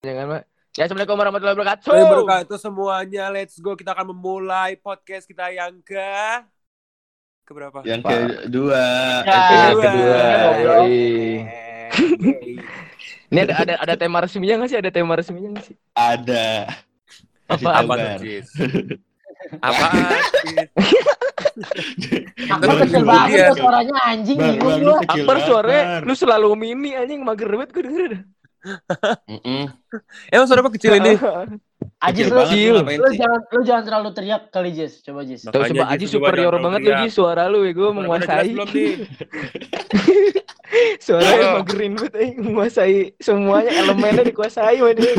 Jangan, Pak. Ya, Assalamualaikum warahmatullahi wabarakatuh. Wabarakatuh semuanya. Let's go. Kita akan memulai podcast kita yang ke keberapa? Yang Pak. kedua. Ya, Episode Kedua. Ini ada ada ada tema resminya nggak sih? Ada tema resminya nggak sih? Ada. Apa? Apa tuh, kesel kemudian- banget tuh suaranya anjing banget, suaranya lu selalu mini anjing mager banget gue denger Mm-mm. Emang suara apa kecil ini? Ajis Kecil lu, lu lu jangan lu jangan terlalu teriak kali Jis. Coba Jis. Tahu Makanya coba Jis Aji coba superior banget lu teriak. Ji suara lu ya gue Suara gua menguasai. Suaranya Ayo. magerin banget eh, menguasai semuanya elemennya dikuasai sama dia.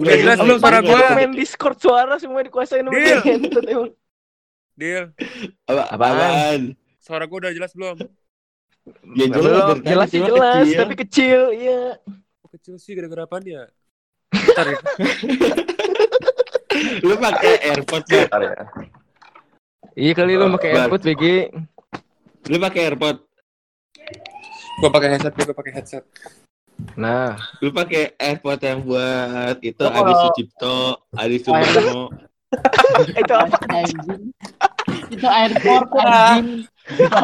Udah jelas belum suara gua? main Discord suara semua dikuasain sama Deal. Deal. Apa? Apaan? Suara gue udah jelas belum? Ya jelas, dari jelas sih cuma jelas, kecil. tapi kecil, iya. Kok kecil sih gara-gara apaan ya? Bentar ya. Lu pakai AirPods ya? Iya kali lu pakai Bar. AirPod BG. Lu pakai AirPod? Gue pakai headset, gue pakai headset. Nah, Lu pakai AirPod yang buat itu Oh, Adi Sucipto, Adi Sumarmo. itu apa? Itu airport anjing.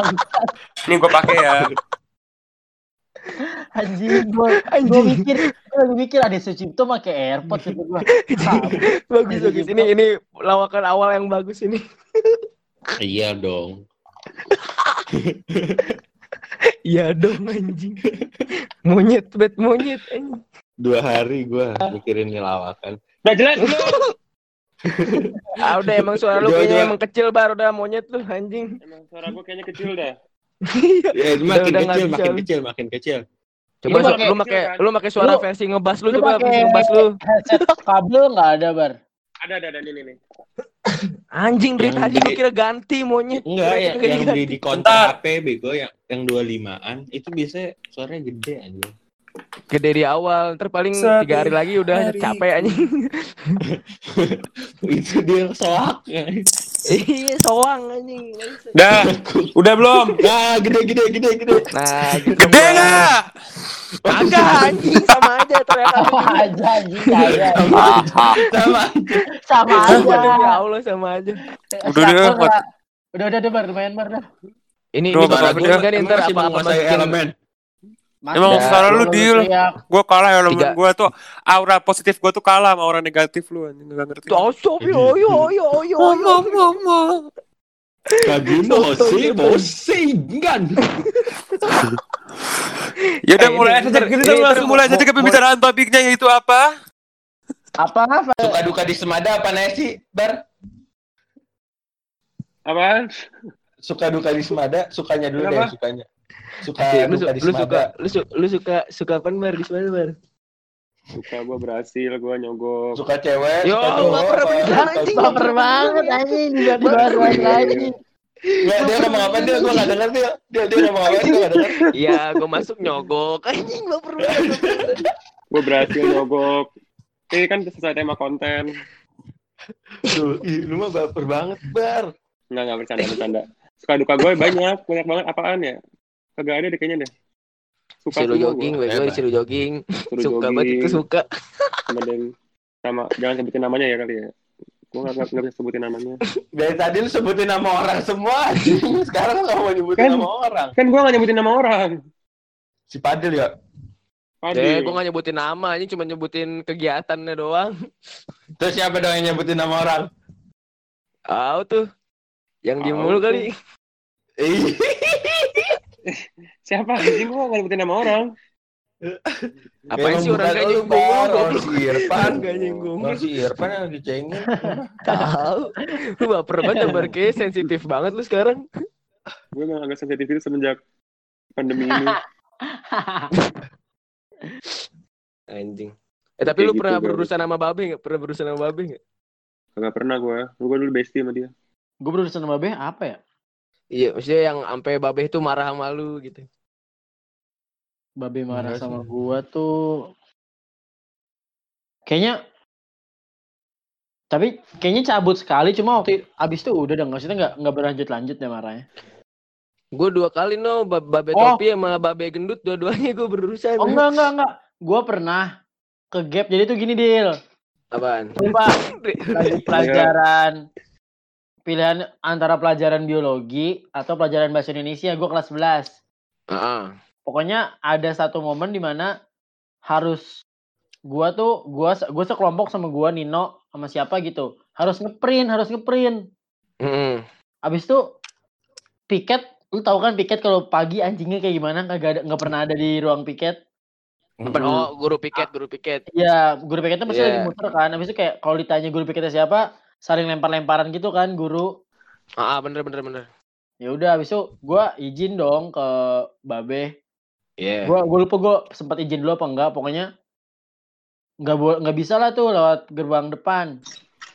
Ini gue pakai ya. Anjing gua gua Anjing. mikir gua lagi mikir ada Sucipto pakai airport gitu gua. bagus bagus. Ini ini lawakan awal yang bagus ini. Iya dong. Iya dong anjing. Monyet, bet monyet anjing. Dua hari gua mikirin nih lawakan. Udah jelas belum? Ah udah emang suara lu kayaknya emang kecil bar udah monyet lu anjing. Emang suara gue kayaknya kecil dah. Ya, makin udah kecil, makin lu. kecil, makin kecil. Coba Lu su- pakai- lu pakai lu pakai suara Lu- versi ngebas lu Lu coba pakai versi ngebas lu. kabel enggak ada, Bar? Ada, ada, ada. Ini, nih. Anjing dari tadi di- gua kira ganti monyet. Enggak, ya, yang di, di kontak HP bego yang yang 25-an itu biasanya suaranya gede aja. Gede di awal, ntar paling Satu tiga hari lagi udah hari. capek anjing. itu dia soak. Iya, soang anjing. Dah, udah belum? Nah, gede gede gede gede. Nah, gitu. Gede nggak? Kagak anjing sama aja teriakan. Sama aja anjing. Sama. Sama Sama aja. demi Allah sama aja. Udah, Siapa udah, nggak? Udah, udah, udah, Bar. Lumayan, Bar. dah. Ini Duh, ini bakal Bang, bener kan Emang ntar masih apa apa menguasai masukin elemen. Masih Emang suara lu deal. Gue kalah ya, Tiga. gue tuh aura positif gue tuh kalah sama aura negatif lu. Anjing nggak ngerti. Tuh, stop yo yo yo yo yo. Kagi mosi mosi gan. Ya udah Eh, mulai aja kita langsung mulai aja ke pembicaraan topiknya yaitu apa? Apa apa? Suka duka di Semada apa nasi? Bar. Apaan? Suka duka di Semada, sukanya dulu deh, sukanya. Suka Oke, lu, duka su- di lu suka lu, su- lu suka suka apa bar di mana bar? Suka gue berhasil, gue nyogok. Suka cewek, Yo, suka cowok. baper anjing. Baper banget anjing juga dibahas lagi. Nggak, dia ngomong apa dia? Gue nggak dengar dia. Dia dia ngomong apa? Gue nggak dengar. Iya, gua masuk nyogok. Anjing baper banget. Gue berhasil nyogok. Ini kan sesuai tema konten. Lu mah baper banget, Bar. Enggak, enggak bercanda, bercanda. Suka duka gue banyak, banyak banget apaan ya? Kagak ada deh kayaknya deh. Suka semua jogging, gua. bego disuruh jogging. Suruh Suka jogging, banget itu suka. Sama dan sama jangan sebutin namanya ya kali ya. Gue nggak nggak bisa sebutin namanya. Dari tadi lu sebutin nama orang semua. anjing. Sekarang lu nggak mau nyebutin Kan- nama orang. Kan gue nggak nyebutin nama orang. Si Padil ya. Padi. Eh, gua gak nyebutin nama, ini cuma nyebutin kegiatannya doang. Terus siapa dong yang nyebutin nama orang? Tahu tuh. Yang di mulu kali. Siapa? Anjing gue nggak nyebutin nama orang. Memang sih orang lu, nyinggung Orang si Irfan. Nggak nyinggung. Si Irfan yang dicengin. Tahu. Lu baper banget bar kayak sensitif banget lu sekarang. Gue emang agak sensitif itu semenjak pandemi ini. Anjing. Eh tapi lu gitu, pernah berurusan sama babe nggak? Pernah berurusan sama babe nggak? Kagak pernah gue. Gue dulu bestie sama dia. Gue berurusan sama Babe apa ya? Iya, maksudnya yang sampai babe itu marah sama lu gitu. Babe marah Enggak sama sih. gua tuh kayaknya tapi kayaknya cabut sekali cuma waktu abis itu udah dong maksudnya nggak nggak berlanjut lanjut deh marahnya Gue dua kali no, ba- babe Oh. topi sama babe gendut dua-duanya gue berurusan. oh enggak enggak enggak gua pernah ke gap. Jadi tuh gini, Dil. Apaan? Lagi pelajaran pilihan antara pelajaran biologi atau pelajaran bahasa Indonesia. Gue kelas 11. Heeh. Pokoknya ada satu momen di mana harus gua tuh gua gua sekelompok sama gua Nino sama siapa gitu. Harus ngeprint, harus ngeprint. Heeh. Abis itu piket, lu tahu kan piket kalau pagi anjingnya kayak gimana? Kagak ada nggak pernah ada di ruang piket. Apa- Oh, guru piket, guru piket. Ya, guru piketnya pasti Iya. lagi muter kan. Habis itu kayak kalau ditanya guru piketnya siapa, saling lempar-lemparan gitu kan guru. Ah, ah, bener bener bener. Ya udah habis itu gua izin dong ke Babe. Iya. Gua gua lupa gua sempat izin dulu apa enggak, pokoknya nggak nggak bisa lah tuh lewat gerbang depan.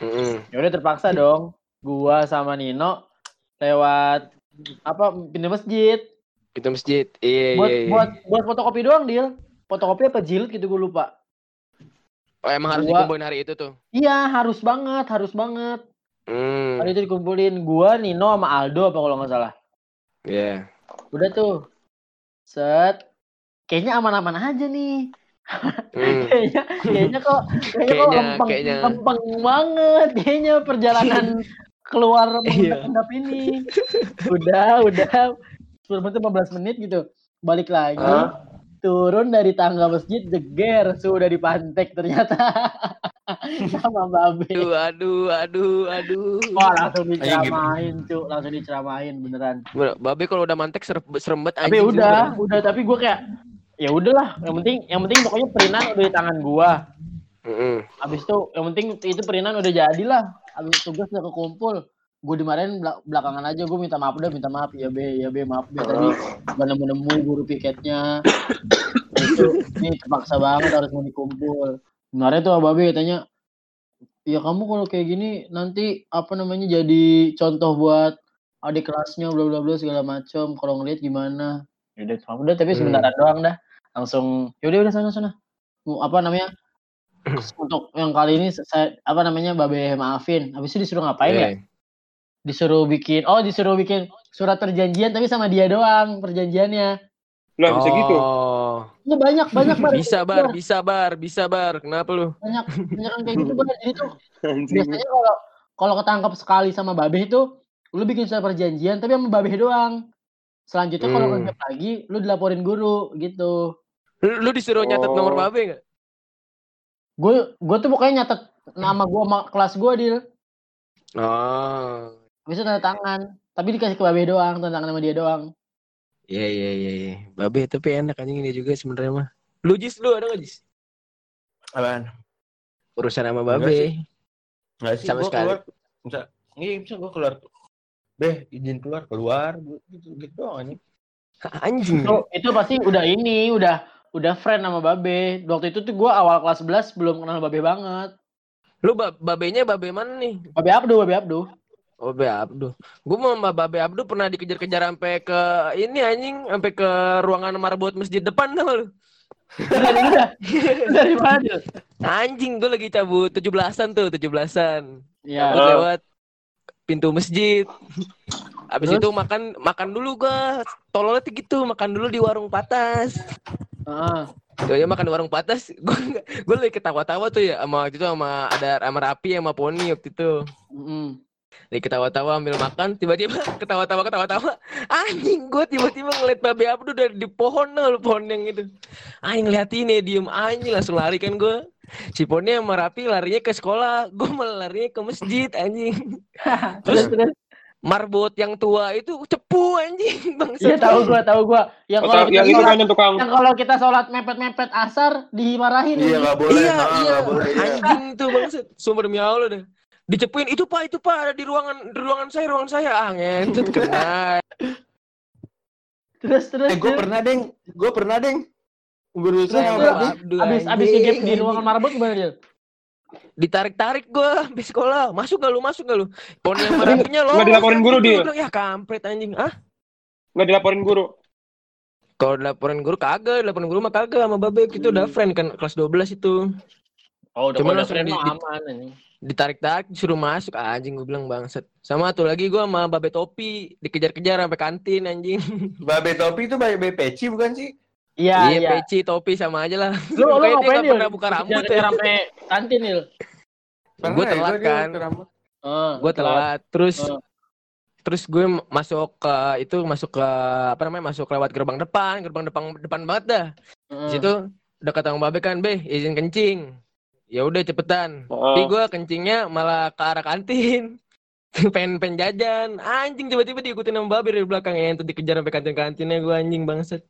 Heeh. Ya udah terpaksa dong. Gua sama Nino lewat apa pintu masjid. Kita masjid. Iya, Buat iya, iya. buat buat fotokopi doang, Dil. Fotokopi apa jilid gitu gue lupa. Oh, emang harus Gua- dikumpulin hari itu tuh. Iya, harus banget, harus banget. Hmm. Hari itu dikumpulin gua, Nino sama Aldo apa kalau nggak salah. Iya. Udah tuh. Set. Kayaknya aman-aman aja nih. Hmm. Kayaknya kayaknya kok kayaknya, kok lempeng, kayaknya. lempeng banget. Kayaknya perjalanan keluar Iya. mengendap ini. Udah, udah 10 menit 15 menit gitu. Balik lagi. Hah? Turun dari tangga masjid jeger sudah dipantek ternyata sama babe. Aduh, aduh, aduh, aduh. Wah langsung diceramain cuy, langsung diceramain beneran. Bener, Babe kalau udah mantek serem, serem banget Tapi udah, udah tapi gue kayak ya udahlah, yang penting yang penting pokoknya perinan udah di tangan gua. Heeh. Habis itu yang penting itu perinan udah jadilah. Habis tugas udah kekumpul. Gue dimarahin belak- belakangan aja gue minta maaf udah minta maaf ya be ya be maaf be tadi gak nemu nemu guru piketnya itu ini terpaksa banget harus mau dikumpul kemarin tuh Babe katanya ya kamu kalau kayak gini nanti apa namanya jadi contoh buat adik kelasnya bla bla bla segala macam kalau ngeliat gimana ya udah udah tapi Hmm. sebentar doang dah langsung yaudah udah sana sana Mau apa namanya untuk yang kali ini saya apa namanya babe maafin habis itu disuruh ngapain ya Iya. disuruh bikin oh disuruh bikin surat perjanjian tapi sama dia doang perjanjiannya Lah bisa gitu. Oh. itu banyak banyak bar Bisa bar, bisa bar, bisa bar. Kenapa lu? banyak banyak yang kayak gitu bar jadi tuh biasanya kalau kalau ketangkap sekali sama babe itu lu bikin surat perjanjian tapi sama babe doang selanjutnya kalau Hmm. lagi lu dilaporin guru gitu Lu, lu disuruh nyatet Oh. nomor Babe enggak? gue gue tuh pokoknya nyatet nama gue sama kelas gue deal Oh. Itu tanda tangan. Tapi dikasih ke Babe doang, tanda tangan sama dia doang. Iya, iya, iya, iya. Babe tapi enak anjing ini juga sebenarnya mah. Lu Jis, lu ada enggak Jis? Apaan? Urusan sama Enggak Babe. sih. Enggak sih, Sama gua sekali. keluar. Bisa, iya bisa gua keluar. Beh, izin keluar, keluar. Gitu, gitu doang anjing. Anjing. Itu, itu pasti udah ini, udah udah friend sama Babe. Waktu itu tuh gua awal kelas 11 belum kenal Babe banget. Lu ba babenya babe mana nih? Babe Abdu, Babe Abdu. Oh, Babe Abdu. Gua sama Babe Abdu pernah dikejar-kejar sampai ke ini anjing, sampai ke ruangan marbot masjid depan tau gak lu? Dari mana tuh? Anjing, gue lagi cabut 17-an tuh, 17-an. Ya. Cabut lewat pintu masjid. Habis Terus? itu makan makan dulu gua. Tololnya tuh gitu, makan dulu di warung patas. Heeh. Tuh ya makan di warung patas, gue gue lagi ketawa-tawa tuh ya sama waktu itu sama ada sama Rapi sama Poni waktu itu. Mm-mm. Lagi ketawa-tawa ambil makan, tiba-tiba ketawa-tawa ketawa-tawa. Anjing gue tiba-tiba ngeliat Babe Abdu dari di pohon loh, pohon yang itu. Anjing ngeliatin ya diem anjing langsung lari kan gue. Si Poni sama Rapi larinya ke sekolah, gue malah larinya ke masjid anjing. Terus terus. Marbot yang tua itu cepu anjing bang. Iya tahu gua, tahu gua. Yang Oh, kalau yang itu kan yang tukang yang kalau kita sholat mepet-mepet asar dimarahin. Iya, enggak boleh. iya, nah, iya. nggak boleh. iya. Anjing itu bangset. Sumber demi Allah deh. Dicepuin itu Pak, itu Pak ada di ruangan di ruangan saya, ruangan saya. Ah, ngentot kena. Terus terus. Eh, gue pernah, Deng. Gue pernah, Deng. Berusaha Abis abis ngegap di ruangan marbot gimana dia? Ditarik-tarik gua di sekolah. Masuk gak lu? Masuk gak lu? Pon yang marapinya lo. nggak dilaporin guru, dia? Ya kampret anjing. Ah, nggak dilaporin guru. kalau dilaporin guru kagak, dilaporin guru mah kagak sama Babe itu udah friend kan kelas 12 itu. Oh, udah Cuman langsung friend di- aman ini. Ditarik-tarik disuruh masuk anjing gue bilang bangset. Sama tuh lagi gua sama Babe Topi dikejar-kejar sampai kantin anjing. Babe Topi itu Babe Peci bukan sih? Iya, Iya, iya. peci, topi sama aja lah. Lu lu dia ngapain Dil? pernah buka rambut ya. sampai kantin, Nil. Gue ya, telat dia kan. rambut. Oh, Gue telat. Terus Oh. terus gue masuk ke itu masuk ke apa namanya masuk lewat gerbang depan gerbang depan depan banget dah di situ udah kata Babe kan be izin kencing ya udah cepetan Oh. tapi gue kencingnya malah ke arah kantin pengen pengen jajan anjing tiba-tiba diikutin sama Babe dari belakang ya itu dikejar sampai kantin kantinnya gue anjing bangset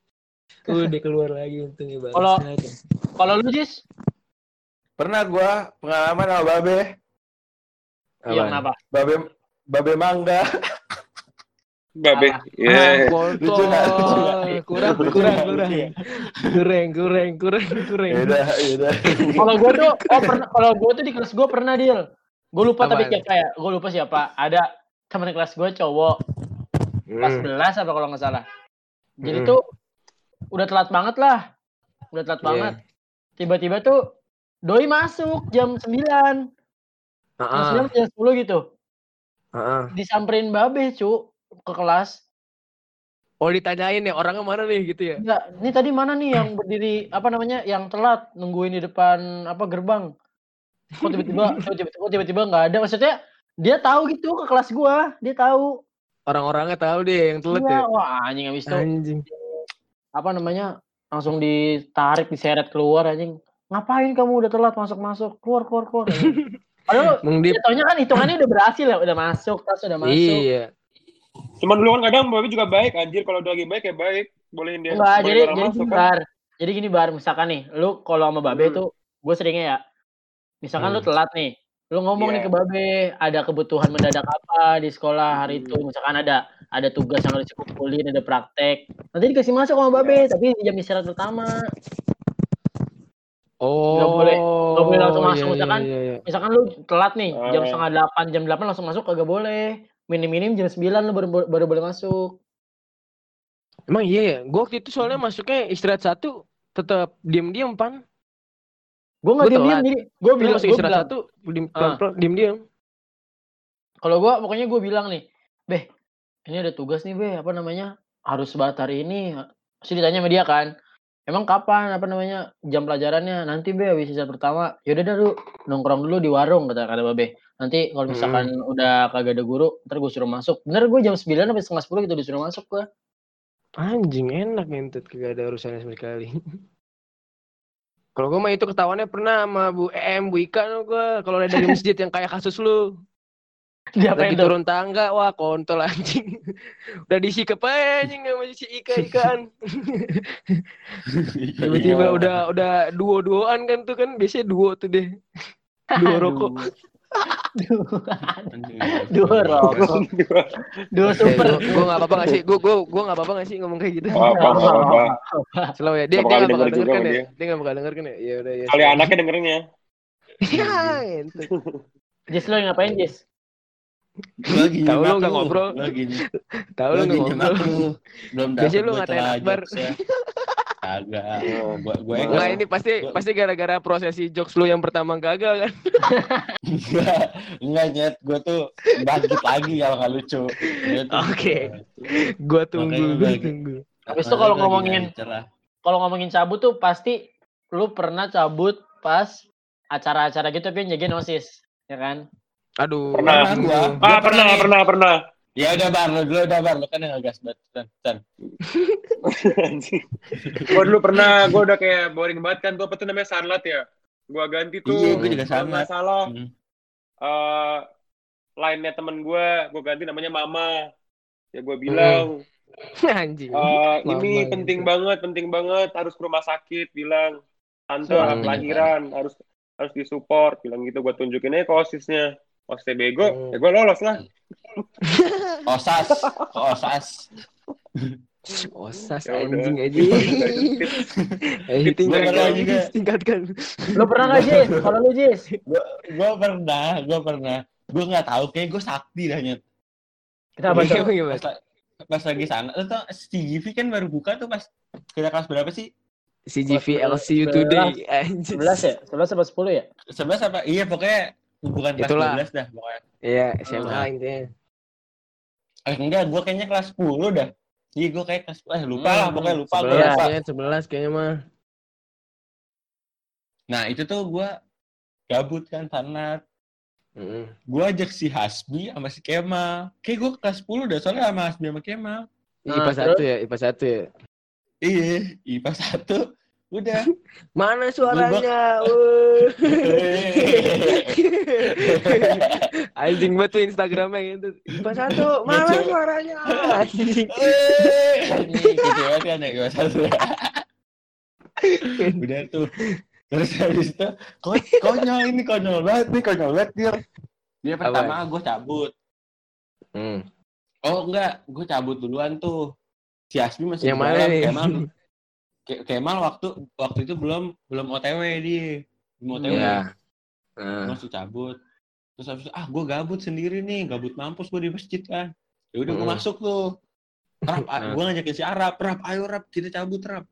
udah keluar lagi untungnya bangsat Kalau- Kalau lu, Jis? Pernah gua pengalaman sama Babe. Iya, kenapa? Babe Babe Mangga. Babe. Apa? Iya. Ah, Lucu nggak? Lucu kurang kurang kurang kurang kurang kurang kurang Yaudah, yaudah. Kalau gue tuh, oh pernah, kalau gue tuh di kelas gue pernah deal. Gue lupa tapi Apaan? siapa ya? Gue lupa siapa. Ada teman kelas gue cowok kelas Hmm. 11 apa kalau nggak salah. Jadi Hmm. tuh udah telat banget lah. Udah telat Iya. banget. Tiba-tiba tuh doi masuk jam 9. Jam Ah, 9 jam 10 gitu. ah, ah. Disamperin babe, cu, ke kelas. Oh ditanyain ya orangnya mana nih gitu ya? Enggak, ini tadi mana nih yang berdiri apa namanya yang telat nungguin di depan apa gerbang? Kok tiba-tiba kok tiba-tiba kok tiba-tiba nggak ada? Maksudnya dia tahu gitu ke kelas gua, dia tahu. Orang-orangnya tahu deh yang telat Iya, ya. wah anjing habis itu Anjing. Apa namanya? langsung ditarik, diseret keluar anjing. Ngapain kamu udah telat masuk-masuk? Keluar, keluar, keluar. anjing. Padahal jatuhnya kan hitungannya udah berhasil ya, udah masuk, tas udah masuk. Iya. Cuman dulu kan kadang Babe juga baik anjir kalau udah lagi baik ya baik. Bolehin dia. Enggak, jadi jadi masuk gini kan. bar. Jadi gini bar, misalkan nih, lu kalau sama Babe Hmm. tuh gue seringnya ya. Misalkan lu Hmm. telat nih, lu ngomong nih Iya. ke Babe, ada kebutuhan mendadak apa di sekolah hari Hmm. itu, misalkan ada ada tugas yang harus dikumpulin, ada praktek. Nanti dikasih masuk sama Babe, tapi di jam istirahat pertama. Oh. Nggak boleh- nggak boleh langsung iya, masuk, iya, misalkan. iya, iya. Misalkan lu telat nih, jam Oh. setengah delapan, jam delapan langsung masuk kagak boleh. Minim-minim jam 9 lu baru baru boleh masuk. Emang iya ya. Gue waktu itu soalnya masuknya istirahat satu tetap diam-diam pan. Gue nggak Gua diem-diem, telat. jadi gue Gue bilang, gua istirahat bilang satu diem Ah. diam-diam. kalau gua pokoknya gue bilang nih, Beh, ini ada tugas nih, Beh, apa namanya? Harus banget hari ini. Pasti ditanya sama dia kan. Emang kapan apa namanya jam pelajarannya? Nanti Beh habis sisa pertama. Yaudah dah lu nongkrong dulu di warung kata kata Babe. Nanti kalau misalkan udah kagak ada guru, ntar gue suruh masuk. Bener gue jam 9 sampai setengah 10 gitu disuruh masuk gua. Anjing enak ngentut kagak ada urusannya sama sekali. Kalau gue mah itu ketahuannya pernah sama Bu EM, Bu Ika gue kalau ada di masjid yang kayak kasus lu. Diapain Lagi turun tangga, wah kontol anjing. Udah disikap aja anjing sama si Ika Ikaan. Tiba-tiba Iya. udah udah duo-duoan kan tuh kan biasanya duo tuh deh. Duo rokok. Dua rokok. Dua super. gue gak apa-apa gak sih? Gue gue gue gak apa-apa gak sih ngomong kayak gitu? Oh, apa, apa, apa. Slow ya. Dia Gak dia bakal gak bakal denger kan ya? dia. Gak bakal denger kan ya? Ya udah ya. Kali anaknya dengernya. Ya, ngentut. Jis lo yang ngapain Jis? Lagi Tahu lu nyimak nggak ngobrol. Lagi Tahu lu lagi gak nyimak ngobrol. lu. Belum Biasanya gua ngatain celah Akbar. Kagak. Oh. Gua gua Enggak, Enggak enggak. ini pasti Gua- pasti gara-gara prosesi jokes lu yang pertama gagal kan? Enggak, enggak nyet. Gua tuh bangkit lagi kalau nggak lucu. Oke. Gua tunggu, Makanya gua tunggu. Habis itu kalau ngomongin-. Kalau ngomongin cabut tuh pasti lu pernah cabut pas acara-acara gitu tapi yang jagain OSIS, ya kan? Aduh. Pernah. aduh. Gua. Ah, pernah, pernah, pernah. Ya udah bar, lu dulu udah bar, lu kan yang ngegas banget. Tan, tan. gue dulu pernah, gue udah kayak boring banget kan. Gue apa tuh namanya Sunlight ya. Gue ganti tuh. Iya, gua juga Sunlight. salah. Hmm. eh lainnya temen gue, gue ganti namanya Mama. Ya gue bilang, Anjing. eh, Mama ini gitu. penting banget, penting banget, harus ke rumah sakit. Bilang, tante Hmm. anak lahiran, harus harus disupport. Bilang gitu, gue tunjukin aja ke osisnya. Osisnya bego, Hmm. ya gue lolos lah. Osas, osas. Osas Ya udah. anjing aja. Eh, gua juga. tingkatkan. Lu pernah nggak Jis? Kalau lu Jis? Gue pernah, gue pernah. Gue nggak tahu, kayak gue sakti dah nyet. Kenapa Iya, tuh? gimana? Pas, pas lagi sana, lu tau CGV kan baru buka tuh pas kita kelas berapa sih? CGV LCU today anjing. 11 ya? 11 apa 10 ya? 11 apa? Iya pokoknya bukan kelas Itulah. 12 dah pokoknya. Iya, SMA Ah. intinya. Eh enggak, gue kayaknya kelas 10 dah. Iya gue kayak kelas eh lupa lah Hmm, pokoknya lupa gue Sebelas lupa. kayaknya, sebelas kayaknya mah. Nah itu tuh gue gabut kan sanat. Mm. Gue ajak si Hasbi sama si Kemal. Kayak gue kelas 10 udah soalnya sama Hasbi sama Kemal. Nah, IPA satu ya, IPA satu ya. Iya, IPA satu udah. Mana suaranya? Woi. Anjing banget tuh Instagramnya gitu. IPA satu, mana suaranya? Anjing. Ini kecewa kan ya IPA satu. udah tuh. Terus habis itu ko- konyol ini konyol banget nih konyol banget dia. Dia pertama gue cabut. Hmm. Oh enggak, gue cabut duluan tuh. Si Asmi masih Yang mana nih? Kemal, Ke- Kemal waktu waktu itu belum belum OTW dia. Belum OTW. Gue Nah. Masih cabut. Terus habis itu, ah gue gabut sendiri nih, gabut mampus gue di masjid kan. Ya udah gue Mm. masuk tuh. Rap, Nah. gue ngajakin si Arab, Rap, ayo Rap, kita cabut Rap.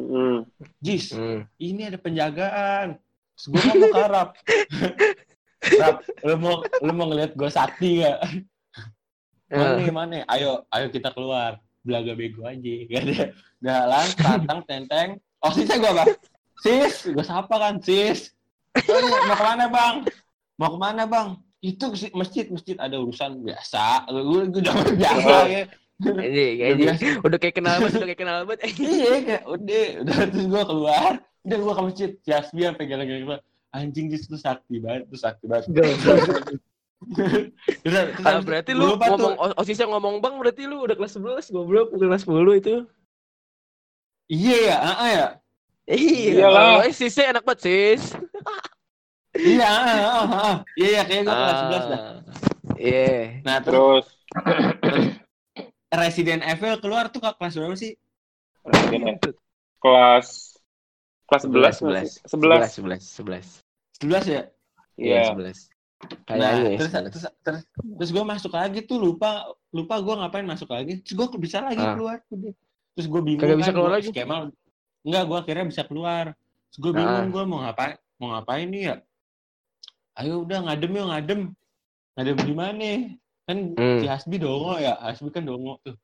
Hmm. Jis, Hmm. ini ada penjagaan. Terus gue ngomong ke Arab. Rap, lu mau lu mau ngeliat gue sakti gak? Mana Eh, mana? Ayo, ayo kita keluar. Belaga bego aja. Gak ada jalan, tantang, tenteng. Oh, sisnya gue apa? Sis, gue sapa kan, sis. Iya, mau ke mana bang? Mau ke mana bang? Itu masjid, masjid ada urusan biasa. Gue gue udah biasa ya. Anjing, Udah kayak kenal banget, udah kayak kenal banget. Iya, kayak udah, udah terus gue keluar. Udah gue ke masjid, Jasbi sampai gara-gara anjing jis tuh sakti banget, tuh sakti banget. Terus, Ah, habis itu berarti gua lu lupa tuh. ngomong o- osisnya ngomong bang berarti lu udah kelas 11 goblok udah kelas 10 itu. Iya ya, ah, ah, ya. Iya. Iyalah. Oh, sisnya enak banget sis. Iya, ah. Iya, iya, kayak gue kelas 11 dah. Ah, Iya. Nah, terus Terus Resident Evil keluar tuh ke kelas berapa sih? Resident Evil. kelas kelas 11 11 11 11 11 11 ya? Iya, Iya. 11. Nah, Kayaknya ya, terus, 11. terus, terus, terus gue masuk lagi tuh lupa lupa gue ngapain masuk lagi. Terus gue bisa lagi Ah. keluar. Terus gue bingung Kagak bisa kan, keluar gua lagi? Kemal, enggak, gue akhirnya bisa keluar. Terus gue Ah. bingung gue mau ngapain mau ngapain nih ya? Ayo udah ngadem yuk ngadem. Ngadem di mana? Kan Hmm. si Hasbi dongo ya. Hasbi kan dongo tuh.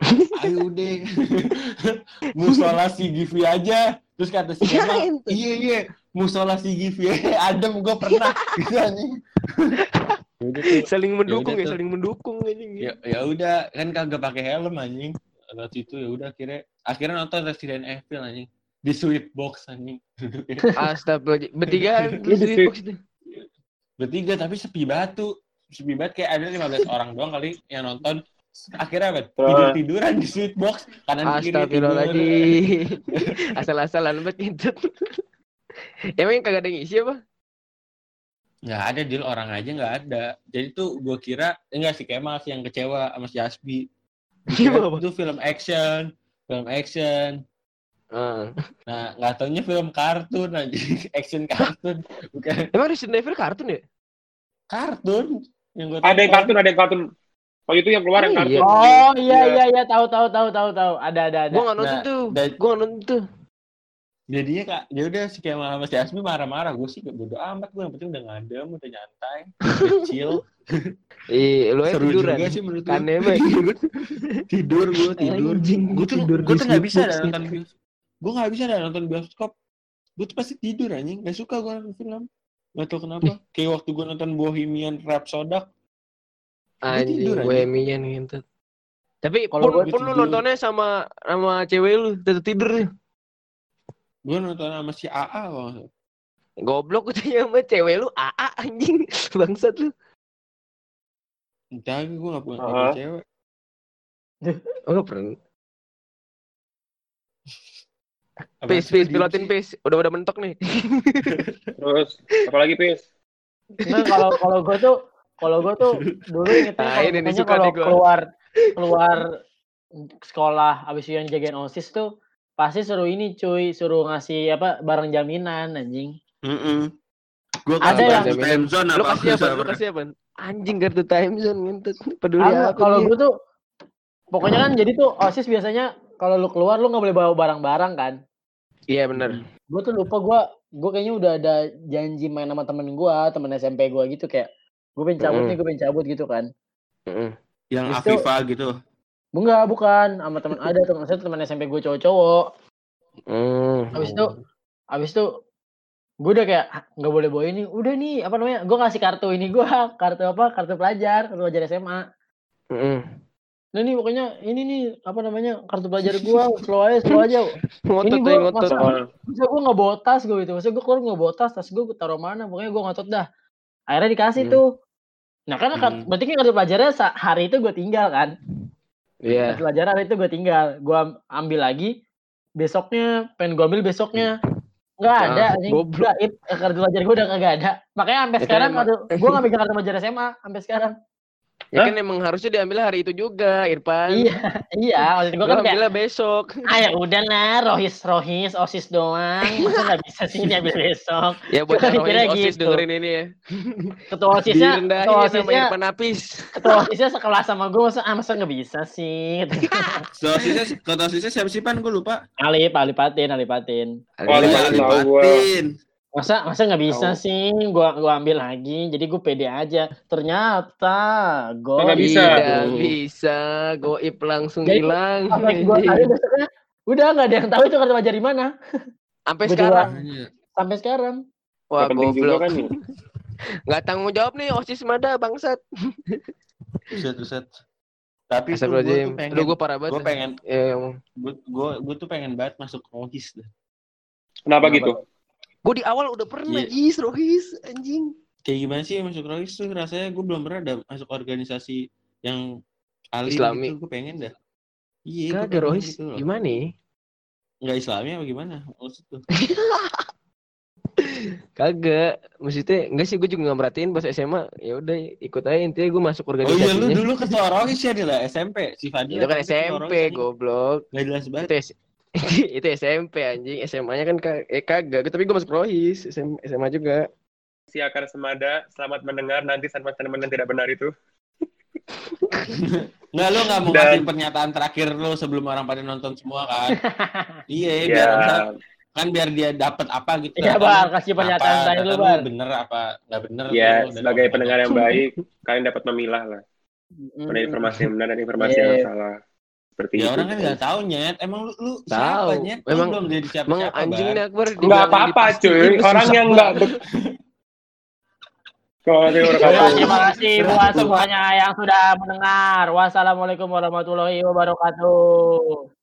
Ayo udah. Musola si Givi aja. Terus kata si Kemal, iya iya. Musola si Givi adem gue pernah. Gitu anjing. Tuh. saling mendukung ya, tuh. saling mendukung anjing. ya ya udah kan kagak pakai helm anjing waktu itu ya udah akhirnya akhirnya nonton Resident Evil anjing di sweet box anjing Astagfirullah. Bertiga Iya, di di sweet. box itu. bertiga tapi sepi batu sepi banget kayak ada 15 orang doang kali yang nonton akhirnya apa tidur tiduran di sweet box kanan kiri tidur Astagfirullahaladzim. Asal-asalan banget gitu. Emang kagak ada yang isi apa? nggak ada deal orang aja nggak ada jadi tuh gue kira enggak si Kemal sih yang kecewa sama si Asbi Gua Kenapa? itu film action film action Ah. nah nggak taunya film kartun aja action kartun bukan Emang Resident Evil kartun ya? kartun yang gue ada yang kartun ada yang kartun waktu itu yang keluar yang Oh, kartun iya. Oh iya iya iya tahu tahu tahu tahu tahu. Ada ada ada. Gua nggak nonton Nah, tuh. dan- Gua nggak nonton tuh. Jadinya kak. ya udah si Kemal sama si Asmi marah-marah. Gue sih bodo amat gue yang penting udah ngadem udah nyantai kecil Ih, lu aja seru tiduran. juga sih menurut gue tidur gue tidur. Gue tuh tidur gue tuh nggak bisa dah nonton bioskop gue nggak bisa dah nonton bioskop. Gue tuh pasti tidur anjing. Nggak suka gue nonton film. Nggak tahu kenapa. Kayak waktu gue nonton Bohemian Rhapsody. Anjing, tidur aja. gue emian gitu. Tapi Kalau pun, gua pun lu nontonnya sama sama cewek lu, tetep tidur. Gue nonton sama si AA kalau Goblok katanya sama cewek lu AA anjing. Bangsat lu. entah gue nggak punya uh cewek Oh, nggak pernah. Pis, pis, pilotin pis. Udah udah mentok nih. terus apalagi pis Nah, kalau kalau gue tuh kalau gue tuh dulu ingetnya Nah, kalau ini kalau keluar keluar sekolah habis yang jagain osis tuh pasti suruh ini cuy suruh ngasih apa barang jaminan anjing Mm-mm. Gue Ada kalau yang- time zone Lu apa kasih apa? Lu kasih apa? Anjing kartu time zone ngentut. Peduli apa kalau gue tuh pokoknya kan jadi tuh osis biasanya kalau lu keluar lu nggak boleh bawa barang-barang kan Iya benar. gue tuh lupa gue gue kayaknya udah ada janji main sama temen gue temen SMP gue gitu kayak gue pengen cabut Mm-mm. nih gue pengen cabut gitu kan Heeh. yang Terus tuh- Afifa gitu. Enggak, bukan. Sama teman ada teman saya teman SMP gue cowok-cowok. Hmm. Habis itu habis itu gue udah kayak "Ah, nggak boleh bawa ini. Udah nih, apa namanya? Gue ngasih kartu ini gue, kartu apa? Kartu pelajar, kartu pelajar SMA. Mm-mm. Nah nih pokoknya ini nih apa namanya? Kartu pelajar gue, slow aja, slow aja. Ngotot Ini tuh, gua ngotot. masa- Masa gue nggak bawa tas gue gitu. Masa gue keluar nggak bawa tas, tas gue gue taruh mana? Pokoknya gue ngotot dah. Akhirnya dikasih Hmm. tuh. Nah karena kar- Hmm. berarti kan kartu pelajarnya hari itu gue tinggal kan. Iya. Kartu pelajaran hari itu gue tinggal. Gue ambil lagi. Besoknya pengen gue ambil besoknya. Nggak Ah, ada. anjing. goblok. Gaib. Eh, Kartu pelajar gue udah kagak ada. Makanya sampai sekarang kartu, gue nggak megang kartu pelajar SMA sampai sekarang. Ya kan emang harusnya diambil hari itu juga, Irfan. Iya, iya. Maksud gue Gua kan kayak, ambilnya besok. ah ya udah lah, rohis rohis osis doang. Masa nggak bisa sih diambil besok. Ya buat Rohis OSIS gitu. dengerin ini ya. Ketua osisnya, ketua ya sama osisnya, Irfan Apis. ketua osisnya sekelas sama gue. Masa, ah, masa nggak bisa sih? Sosisnya, kota sosisnya siapa sih pan? Gue lupa. Alip, alipatin, alipatin. Wah, Alip. tahu gua. Alipatin. Masa masa nggak bisa Tahu. sih? Gua gua ambil lagi. Jadi gue pede aja. Ternyata gue Nggak bisa. Tidak bisa, goib langsung Jadi, hilang. Tadi besoknya udah nggak ada yang tahu itu kartu pelajar di mana. Sampai gua sekarang. Makanya. Sampai sekarang. Wah, goblok. kan nih. Nggak tanggung jawab nih OSIS Mada bangsat. Buset, buset. Tapi tuh gue Astagfirullahaladzim. tuh pengen, Aduh, gue parah banget. gue pengen, Ya, gue, gue, gue tuh pengen banget masuk dah. Kenapa Kenapa? gitu? Gue di awal udah pernah, Iya. Jis, Rohis, anjing. Kayak gimana sih masuk rohis tuh rasanya gue belum pernah ada masuk organisasi yang alim Islami. gitu. Gue pengen dah. Iya, Gak ada Rohis. gitu loh. Gimana nih? Nggak islami apa gimana? Maksud tuh. Kagak. Maksudnya, enggak sih, gue juga nggak merhatiin pas SMA. Ya udah, ikut aja. Intinya gue masuk Oh iya, lu dulu ketua rohis ya, Dila? SMP. Si Fadil. itu kan SMP, goblok. Gak jelas banget. Itu, itu SMP anjing. SMA-nya kan ka- eh kagak. Tapi gue masuk Rohis. SM- SMA juga. Si Akar Semada, selamat mendengar nanti statement-statement yang tidak benar itu. Nggak, lu nggak mau Dan- ngasih pernyataan terakhir lu sebelum orang pada nonton semua kan? iya, Ya, biar kan biar dia dapat apa gitu. Iya, Kan Bar, kasih apa, pernyataan terakhir data lu, Bar. Bener apa nggak bener? ya lu, dan sebagai apa- pendengar yang baik, kalian dapat memilah lah. Hmm. Mana informasi yang benar dan informasi yang Iya. salah. Seperti Ya itu. orang kan nggak tahu nyet. Emang lu, lu Tahu. siapa nyet? Lu Emang- belum jadi siapa Emang siapa anjing nih Akbar. Nggak apa-apa cuy, orang yang nggak terima kasih buat semuanya yang sudah mendengar. Wassalamualaikum warahmatullahi wabarakatuh.